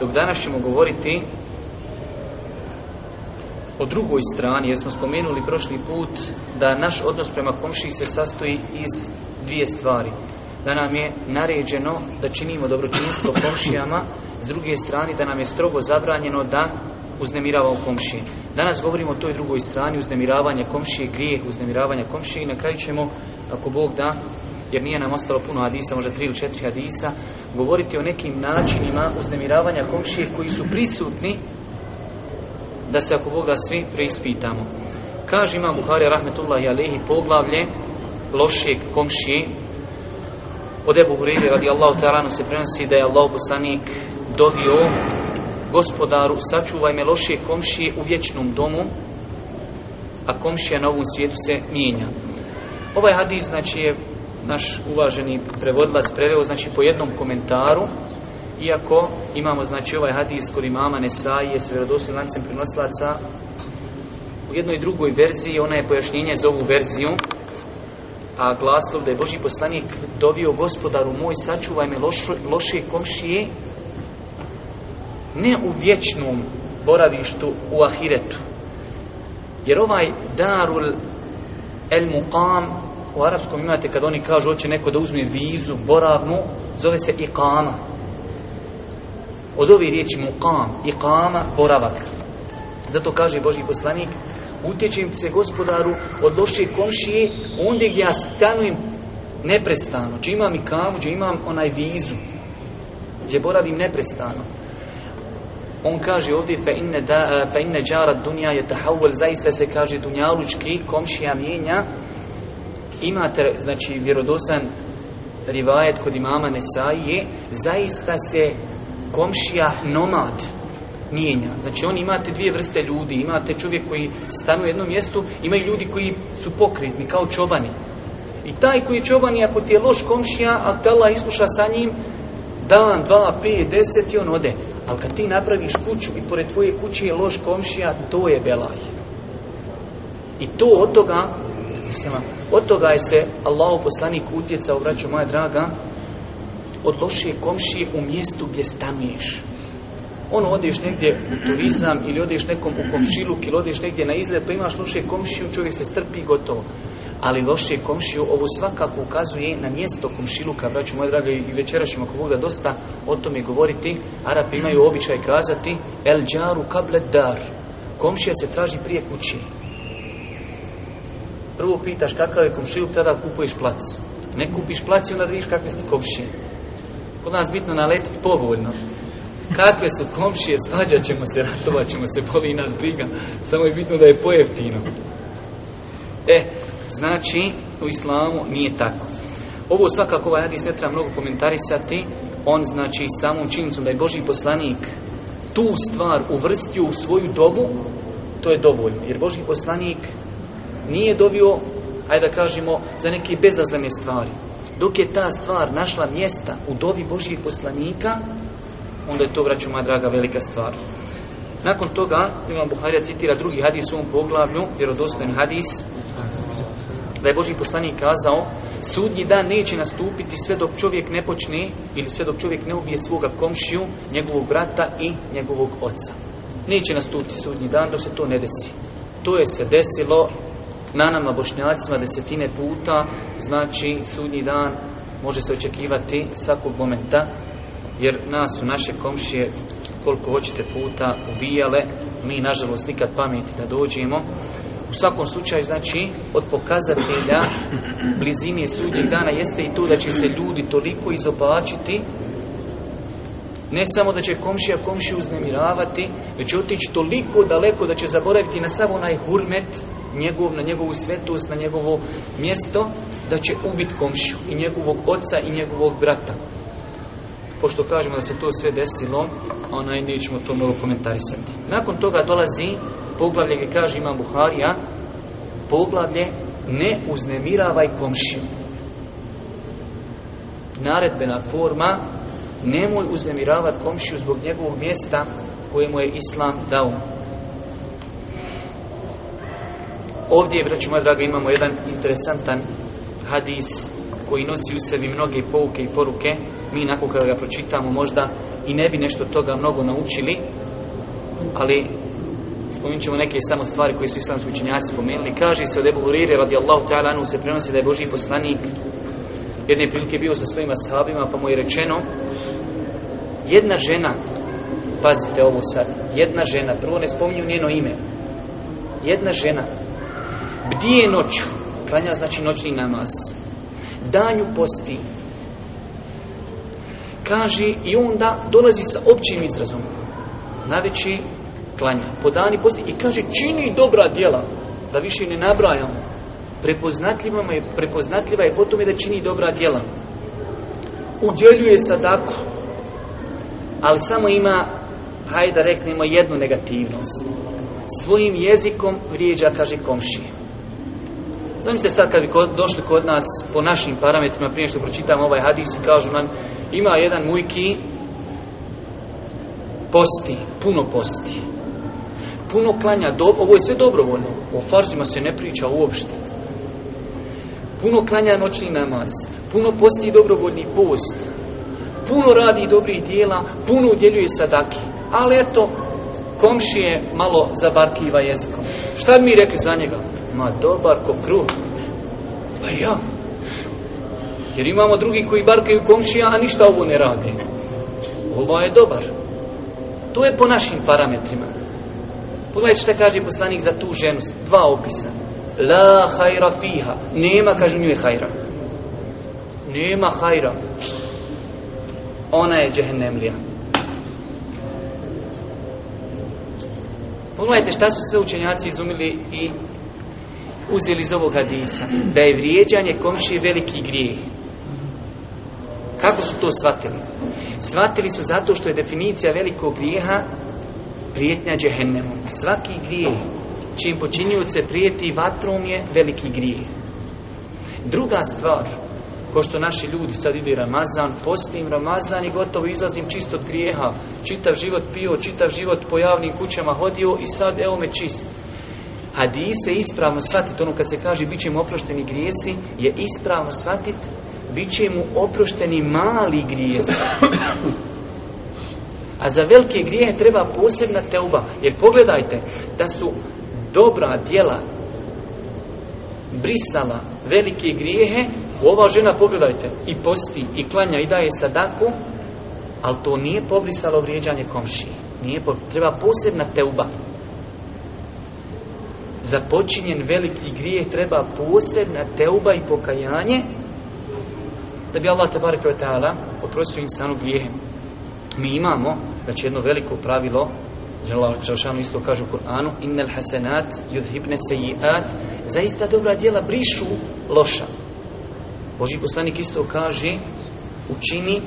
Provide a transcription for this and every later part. dok danas ćemo govoriti o drugoj strani, jer smo spomenuli prošli put da naš odnos prema komšiji se sastoji iz dvije stvari. Da nam je naređeno da činimo dobročinstvo komšijama, s druge strane da nam je strogo zabranjeno da uznemiravamo komšije. Danas govorimo o toj drugoj strani, uznemiravanje komšije, grijeh uznemiravanja komšije i na kraju ćemo, ako Bog da, jer nije nam ostalo puno hadisa, možda tri ili četiri hadisa, govoriti o nekim načinima uznemiravanja komšije koji su prisutni, da se ako Boga svi preispitamo. Kaže ima Buhari, rahmetullahi alehi, poglavlje lošeg komšije. Od Ebu Hureyri, radijallahu ta'alanu, se prenosi da je Allah poslanik dovio gospodaru, sačuvaj me lošeg komšije u vječnom domu, a komšija na ovom svijetu se mijenja. Ovaj hadis znači je naš uvaženi prevodlac preveo, znači po jednom komentaru, iako imamo znači ovaj hadis kod imama Nesaije s vjerodosnim lancem prenoslaca, u jednoj drugoj verziji, ona je pojašnjenje za ovu verziju, a glaslov da je Boži poslanik dovio gospodaru moj, sačuvaj me lošo, loše komšije, ne u vječnom boravištu u Ahiretu. Jer ovaj Darul El Muqam u arapskom imate kad oni kažu hoće neko da uzme vizu, boravnu, zove se iqama. Od ove riječi muqam, iqama, boravak. Zato kaže Boži poslanik, utječem se gospodaru od loše komšije, onda gdje ja stanujem neprestano, gdje imam iqamu, gdje imam onaj vizu, gdje boravim neprestano. On kaže ovdje fe inne, da, fe inne džara dunja je tahavul zaista se kaže dunjalučki komšija mijenja imate znači vjerodosan rivajet kod imama Nesai je zaista se komšija nomad mijenja. Znači oni imate dvije vrste ljudi, imate čovjek koji stanu u jednom mjestu, imaju ljudi koji su pokretni kao čobani. I taj koji je čobani, ako ti je loš komšija, a te Allah isluša sa njim, dan, dva, pet, deset i on ode. Ali kad ti napraviš kuću i pored tvoje kuće je loš komšija, to je belaj. I to od toga, mislima, od toga je se Allah poslanik utjecao, vraću moja draga, od lošije komšije u mjestu gdje stanuješ. Ono, odeš negdje u turizam ili odeš nekom u komšiluk ili odeš negdje na izlet, pa imaš lošije komšiju, čovjek se strpi gotovo. Ali lošije komšiju, ovo svakako ukazuje na mjesto komšiluka, vraću moja draga, i večera ćemo ako Boga dosta o tome govoriti. Arapi imaju običaj kazati, el džaru kablet dar, komšija se traži prije kućine prvo pitaš kakav je komšiluk, tada kupuješ plac. Ne kupiš plac i onda vidiš kakve ste komšije. Kod nas bitno naletiti povoljno. Kakve su komšije, svađat ćemo se, ratovat ćemo se, boli nas briga. Samo je bitno da je pojeftino. E, znači, u islamu nije tako. Ovo svakako ovaj hadis ne treba mnogo komentarisati. On znači samom činjenicom da je Boži poslanik tu stvar uvrstio u svoju dovu, to je dovoljno. Jer Boži poslanik nije dobio, ajde da kažemo, za neke bezazlene stvari. Dok je ta stvar našla mjesta u dovi Božijeg poslanika, onda je to, vraću moja draga, velika stvar. Nakon toga, Imam Buharija citira drugi hadis u ovom poglavlju, vjerodostojen hadis, da je Božji poslanik kazao sudnji dan neće nastupiti sve dok čovjek ne počne ili sve dok čovjek ne ubije svoga komšiju, njegovog brata i njegovog oca. Neće nastupiti sudnji dan dok se to ne desi. To je se desilo na nama bošnjacima desetine puta, znači sudnji dan može se očekivati svakog momenta, jer nas su naše komšije koliko hoćete puta ubijale, mi nažalost nikad pameti da dođemo. U svakom slučaju, znači, od pokazatelja blizini sudnjeg dana jeste i to da će se ljudi toliko izobačiti, ne samo da će komšija komšiju uznemiravati, već otići toliko daleko da će zaboraviti na samo onaj hurmet, njegov, na njegovu svetost, na njegovo mjesto, da će ubit komšiju i njegovog oca i njegovog brata. Pošto kažemo da se to sve desilo, onaj nećemo to mnogo komentarisati. Nakon toga dolazi poglavlje gdje kaže Imam Buharija, poglavlje ne uznemiravaj komšiju. Naredbena forma, nemoj uznemiravati komšiju zbog njegovog mjesta kojemu je Islam dao. Ovdje, braću moja draga, imamo jedan interesantan hadis koji nosi u sebi mnoge pouke i poruke. Mi, nakon kada ga pročitamo, možda i ne bi nešto toga mnogo naučili, ali spominut ćemo neke samo stvari koje su islamski učenjaci spomenuli. Kaže se od Ebu Hurire, radijallahu ta'ala, anu se prenosi da je Boži poslanik jedne prilike bio sa svojima sahabima, pa mu je rečeno, jedna žena, pazite ovo sad, jedna žena, prvo ne spominju njeno ime, jedna žena, Bdije noću. Klanja znači noćni namaz. Danju posti. Kaže i onda dolazi sa općim izrazom. Najveći klanja. Po dani posti i kaže čini dobra djela. Da više ne nabrajam. Prepoznatljiva je, prepoznatljiva je po tome da čini dobra djela. Udjeljuje sadako. Ali samo ima, hajde da reknemo, jednu negativnost. Svojim jezikom vrijeđa, kaže komšije. Znam se sad kad bi kod, došli kod nas po našim parametrima, prije što pročitam ovaj hadis i kažu nam, ima jedan mujki posti, puno posti. Puno klanja, do, ovo je sve dobrovoljno, o farzima se ne priča uopšte. Puno klanja noćni namaz, puno posti i dobrovoljni post, puno radi dobrih dijela, puno udjeljuje sadaki. Ali eto, komšije malo zabarkiva jezikom. Šta mi rekli za njega? Ma dobar ko kruh. Pa ja. Jer imamo drugi koji barkaju komšija, a ništa ovo ne radi. Ovo ovaj je dobar. To je po našim parametrima. Pogledajte što kaže poslanik za tu ženu. Dva opisa. La hajra fiha. Nema, kažu nju je hajra. Nema hajra. Ona je džehennemlija. Pogledajte šta su sve učenjaci izumili i uzeli iz ovog hadisa. Da je vrijeđanje komši veliki grijeh. Kako su to shvatili? Shvatili su zato što je definicija velikog grijeha prijetnja džehennemom. Svaki grijeh čim počinjuce prijeti vatrom je veliki grijeh. Druga stvar, ko što naši ljudi sad ide Ramazan, postim Ramazan i gotovo izlazim čist od grijeha. Čitav život pio, čitav život po javnim kućama hodio i sad evo me čist. Hadise ispravno shvatiti, ono kad se kaže bit će mu oprošteni grijesi, je ispravno shvatiti, bit će mu oprošteni mali grijesi. A za velike grijehe treba posebna teuba. Jer pogledajte, da su dobra djela brisala velike grijehe, ova žena, pogledajte, i posti, i klanja, i daje sadaku, ali to nije pobrisalo vrijeđanje komšije. Nije po, treba posebna teuba. Za počinjen veliki grijeh treba posebna teuba i pokajanje da bi Allah tebara kvetala oprostio insanu grijehem. Mi imamo, znači jedno veliko pravilo Želšanu isto kaže u Kur'anu Innel hasenat yudhibne seji'at Zaista dobra djela brišu loša Boži poslanik isto kaže Učini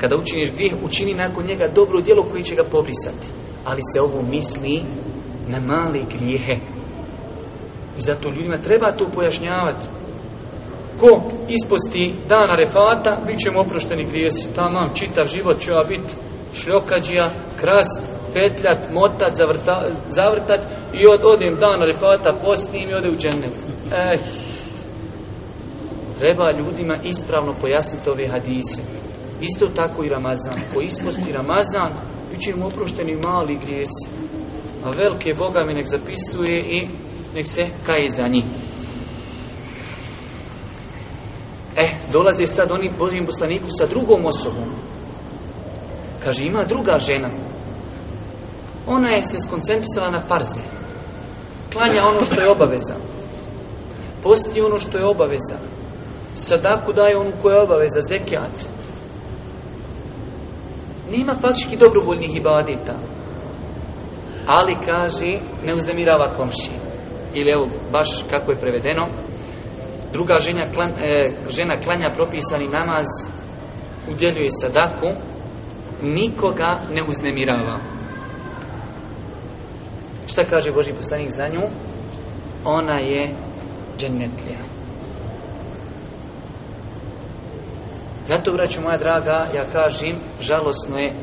Kada učiniš grijeh Učini nakon njega dobro djelo koji će ga pobrisati Ali se ovo misli Na male grijehe I zato ljudima treba to pojašnjavati Ko isposti dana refata Bićemo oprošteni grijesi Tamam, čitav život će biti šljokađija, krast, petljat, motat, zavrta, zavrtat i od, odim dan arifata postim i ode u džennet. Ej. Eh. Treba ljudima ispravno pojasniti ove hadise. Isto tako i Ramazan. Ko isposti Ramazan, biće im oprošteni mali grijes. A velike Boga mi nek zapisuje i nek se kaje za njih. E, dolaze sad oni Božijem poslaniku sa drugom osobom. Kaže, ima druga žena ona je se skoncentrisala na parze. Klanja ono što je obaveza. Posti ono što je obaveza. Sadaku daje ono koje je obaveza, zekijat. Nema faktički dobrovoljnih ibadita. Ali kaže, ne uzdemirava komši. Ili evo, baš kako je prevedeno, druga žena, klan, e, žena klanja propisani namaz, udjeljuje sadaku, nikoga ne uznemirava. Ne. Šta kaže Boži poslanik za nju? Ona je džennetlija. Zato, braću moja draga, ja kažem, žalosno je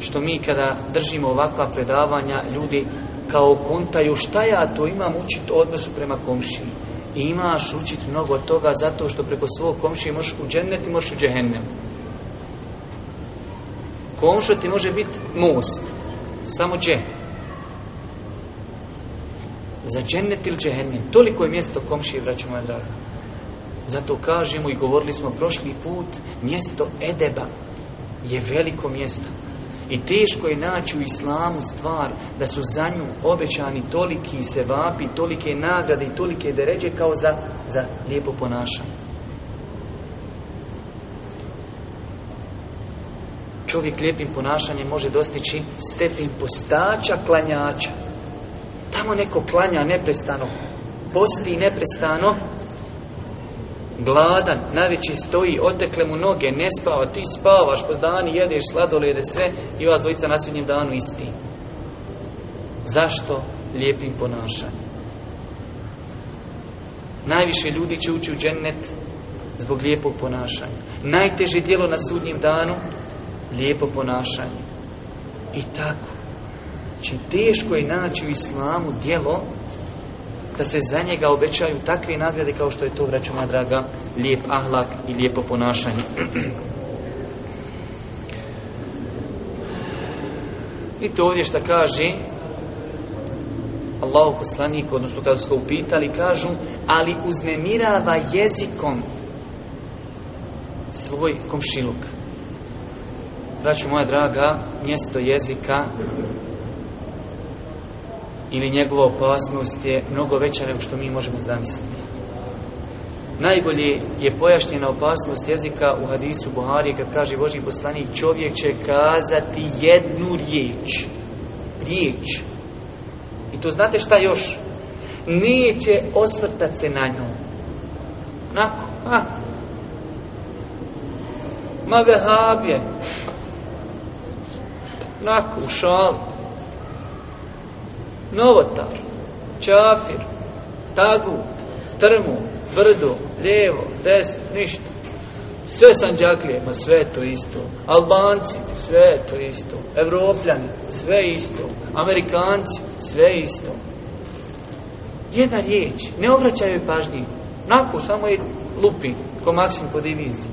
što mi kada držimo ovakva predavanja, ljudi kao kontaju šta ja to imam učit odnosu prema komši. I imaš učit mnogo toga zato što preko svog komši možeš u džennet i možeš u džehennem. Komšo ti može biti most, samo džennet za džennet ili džehennem. Toliko je mjesto komši i vraća moja draga. Zato kažemo i govorili smo prošli put, mjesto Edeba je veliko mjesto. I teško je naći u islamu stvar da su za nju obećani toliki sevapi, tolike nagrade i tolike deređe kao za, za lijepo ponašanje. Čovjek lijepim ponašanjem može dostići stepen postača klanjača samo neko klanja neprestano, posti neprestano, gladan, najveći stoji, otekle mu noge, ne spava, ti spavaš, pozdani, jedeš, sladolede, sve, i vas dvojica na svijednjem danu isti. Zašto lijepim ponašanjem? Najviše ljudi će ući u džennet zbog lijepog ponašanja. Najteže dijelo na sudnjem danu, lijepo ponašanje. I tako. Znači, teško je naći u islamu dijelo da se za njega obećaju takve nagrade kao što je to, vraću moja draga, lijep ahlak i lijepo ponašanje. I to ovdje što kaže Allahu poslaniku, odnosno kada su ga upitali, kažu, ali uznemirava jezikom svoj komšiluk. Vraću moja draga, mjesto jezika ili njegova opasnost je mnogo veća nego što mi možemo zamisliti. Najbolje je pojašnjena opasnost jezika u hadisu Buhari kad kaže Boži poslanik čovjek će kazati jednu riječ. Riječ. I to znate šta još? Neće osvrtat se na njom. Onako, ha. Ma vehabje. Onako, u šalu. Novotar, Čafir, Tagut, Trmu, Vrdu, Ljevo, Desno, ništa. Sve Sanđaklijema, sve to isto. Albanci, sve to isto. Evropljani, sve isto. Amerikanci, sve isto. Jedna riječ, ne obraćaju pažnje. Nako, samo je lupi, ko maksim po diviziji.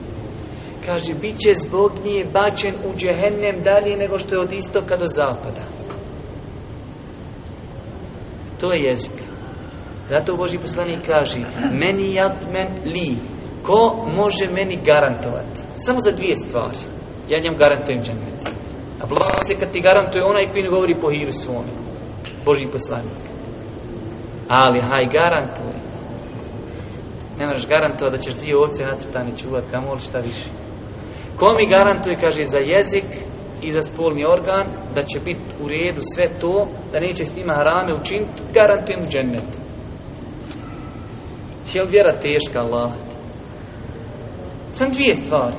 Kaže, bit će zbog nije bačen u džehennem dalje nego što je od istoka do zapada. To je jezik. Zato Boži poslanik kaže meni jad men li. Ko može meni garantovati? Samo za dvije stvari. Ja njem garantujem džanet. A vlasti se kad ti garantuje onaj koji ne govori po hiru svome. Boži poslanik. Ali haj garantuj. Ne moraš garantovati da ćeš dvije ovce natrtane čuvat kamol šta više. Ko mi garantuje, kaže, za jezik i za spolni organ, da će biti u redu sve to, da neće s njima harame učiniti, garantujem džennet. Je li vjera teška, Allah? Sam dvije stvari.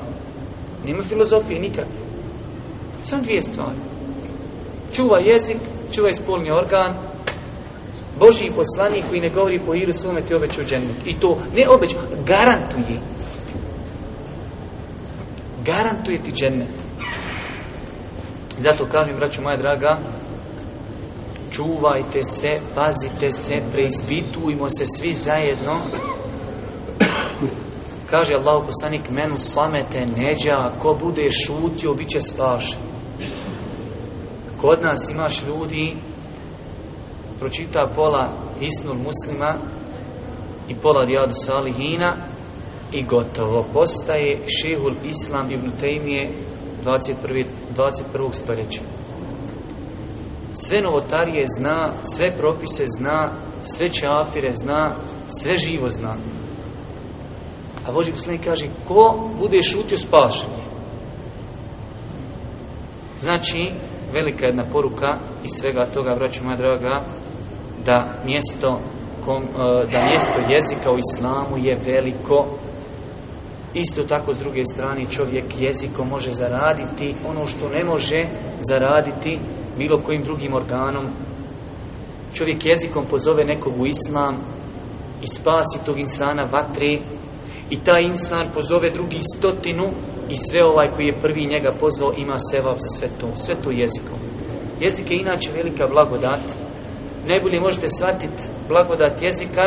Nema filozofije nikakve. Sam dvije stvari. Čuva jezik, čuva spolni organ, Boži poslanik koji ne govori po iru svome ti obeću džennet. I to ne obeću, garantuje. Garantuje ti džennet. I zato kažem, braću moja draga, čuvajte se, pazite se, preizbitujmo se svi zajedno. Kaže Allah poslanik, men slamete neđa, ko bude šutio, bit će spašen. Kod nas imaš ljudi, pročita pola istnul muslima i pola rijadu salihina i gotovo postaje šehul islam ibn Tejmije 21. 21. stoljeća. Sve novotarije zna, sve propise zna, sve čafire zna, sve živo zna. A Boži poslanik kaže, ko bude šutio spašen je? Znači, velika jedna poruka iz svega toga, braću moja draga, da mjesto, kom, e, da mjesto jezika u islamu je veliko, Isto tako s druge strane čovjek jezikom može zaraditi ono što ne može zaraditi bilo kojim drugim organom. Čovjek jezikom pozove nekog u islam i spasi tog insana vatre i taj insan pozove drugi stotinu i sve ovaj koji je prvi njega pozvao ima sevap za sve to, sve to jezikom. Jezik je inače velika blagodat. Najbolje možete shvatiti blagodat jezika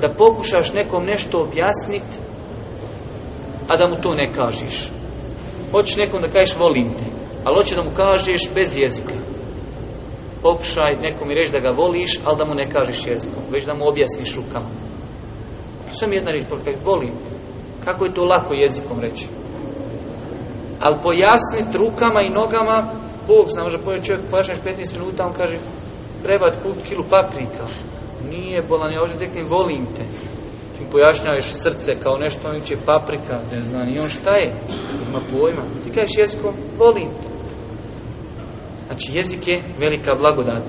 da pokušaš nekom nešto objasniti a da mu to ne kažeš. Hoćeš nekom da kažeš volim te, ali hoće da mu kažeš bez jezika. Popušaj nekom i reći da ga voliš, ali da mu ne kažeš jezikom, već da mu objasniš rukama. Sam jedna reč, kaj, volim te. Kako je to lako jezikom reći? Ali pojasniti rukama i nogama, Bog zna, može pojaviti čovjek, pojašnjaš 15 minuta, on kaže, trebati kup kilu paprika. Nije bolan, ja ožem teknem, volim te mi pojašnjavaš srce kao nešto on će paprika, ne zna ni on šta je, ima pojma. Ti kažeš jezikom, volim te. Znači jezik je velika blagodat.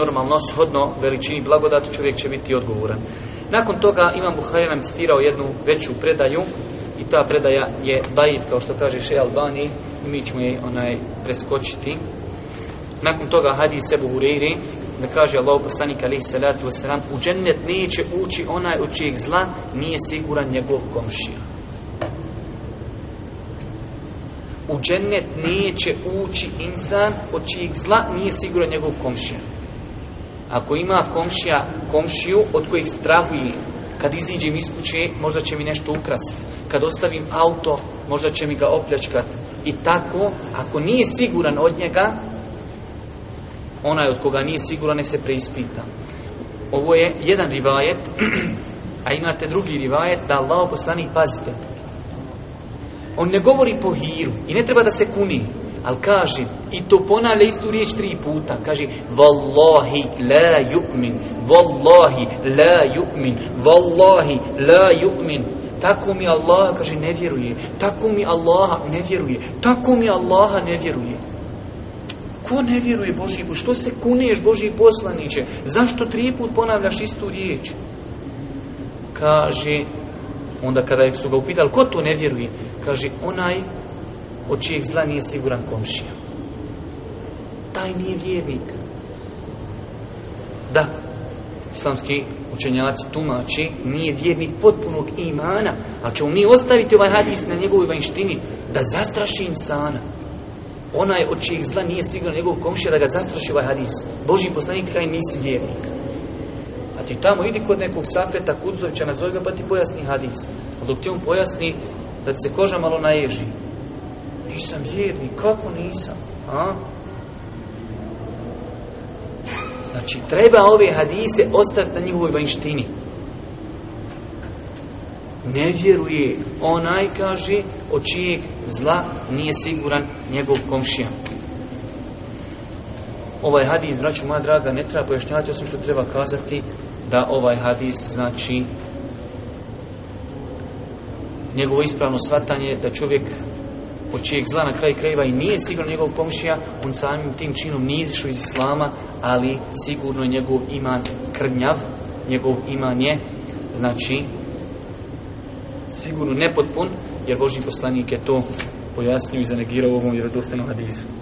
Normalno, shodno veličini blagodat čovjek će biti odgovoran. Nakon toga Imam Buhari nam citirao jednu veću predaju i ta predaja je Bajiv, kao što kaže Šej Albani, i mi ćemo je onaj preskočiti. Nakon toga hadis Ebu Hureyri, da kaže Allah poslanik alaihi salatu wasalam u džennet neće ući onaj od čijeg zla nije siguran njegov komšija. U džennet neće ući insan od čijeg zla nije siguran njegov komšija. Ako ima komšija komšiju od kojih strahuje, kad iziđem iz kuće, možda će mi nešto ukrasiti. Kad ostavim auto, možda će mi ga opljačkati. I tako, ako nije siguran od njega, onaj od koga nije siguran nek se preispita. Ovo je jedan rivajet, a imate drugi rivajet da Allah poslani pazite. On ne govori po hiru i ne treba da se kuni, ali kaže, i to ponavlja istu riječ tri puta, kaže Wallahi la yu'min, Wallahi la yu'min, Wallahi la yu'min. Tako mi Allaha, kaže, ne vjeruje. Tako mi Allaha ne vjeruje. Tako mi Allaha ne vjeruje. Ko ne vjeruje Božji poslaniče? Što se kuneš Božji poslaniče? Zašto tri put ponavljaš istu riječ? Kaže, onda kada su ga upitali, ko to ne vjeruje? Kaže, onaj od čijeg zla nije siguran komšija. Taj nije vjernik. Da, islamski učenjaci tumači, nije vjernik potpunog imana, ali ćemo mi ostaviti ovaj hadis na njegovoj vanštini, da zastraši insana onaj od čijeg zla nije sigurno njegov komšija da ga zastraši ovaj hadis. Boži poslanik kaj nisi vjernik. A ti tamo idi kod nekog safeta Kudzovića, nazove ga pa ti pojasni hadis. A dok ti on pojasni da se koža malo naježi. Nisam vjernik, kako nisam? A? Znači, treba ove hadise ostaviti na njihovoj vanjštini ne vjeruje onaj kaže od čijeg zla nije siguran njegov komšija ovaj hadis braću moja draga ne treba pojašnjavati osim što treba kazati da ovaj hadis znači njegovo ispravno svatanje da čovjek od čijeg zla na kraj krajeva i nije siguran njegov komšija on samim tim činom nije izišao iz islama ali sigurno njegov iman krnjav njegov iman je znači sigurno nepotpun, jer Boži poslanik je to pojasnio i zanegirao u ovom vjerodostanom hadisu.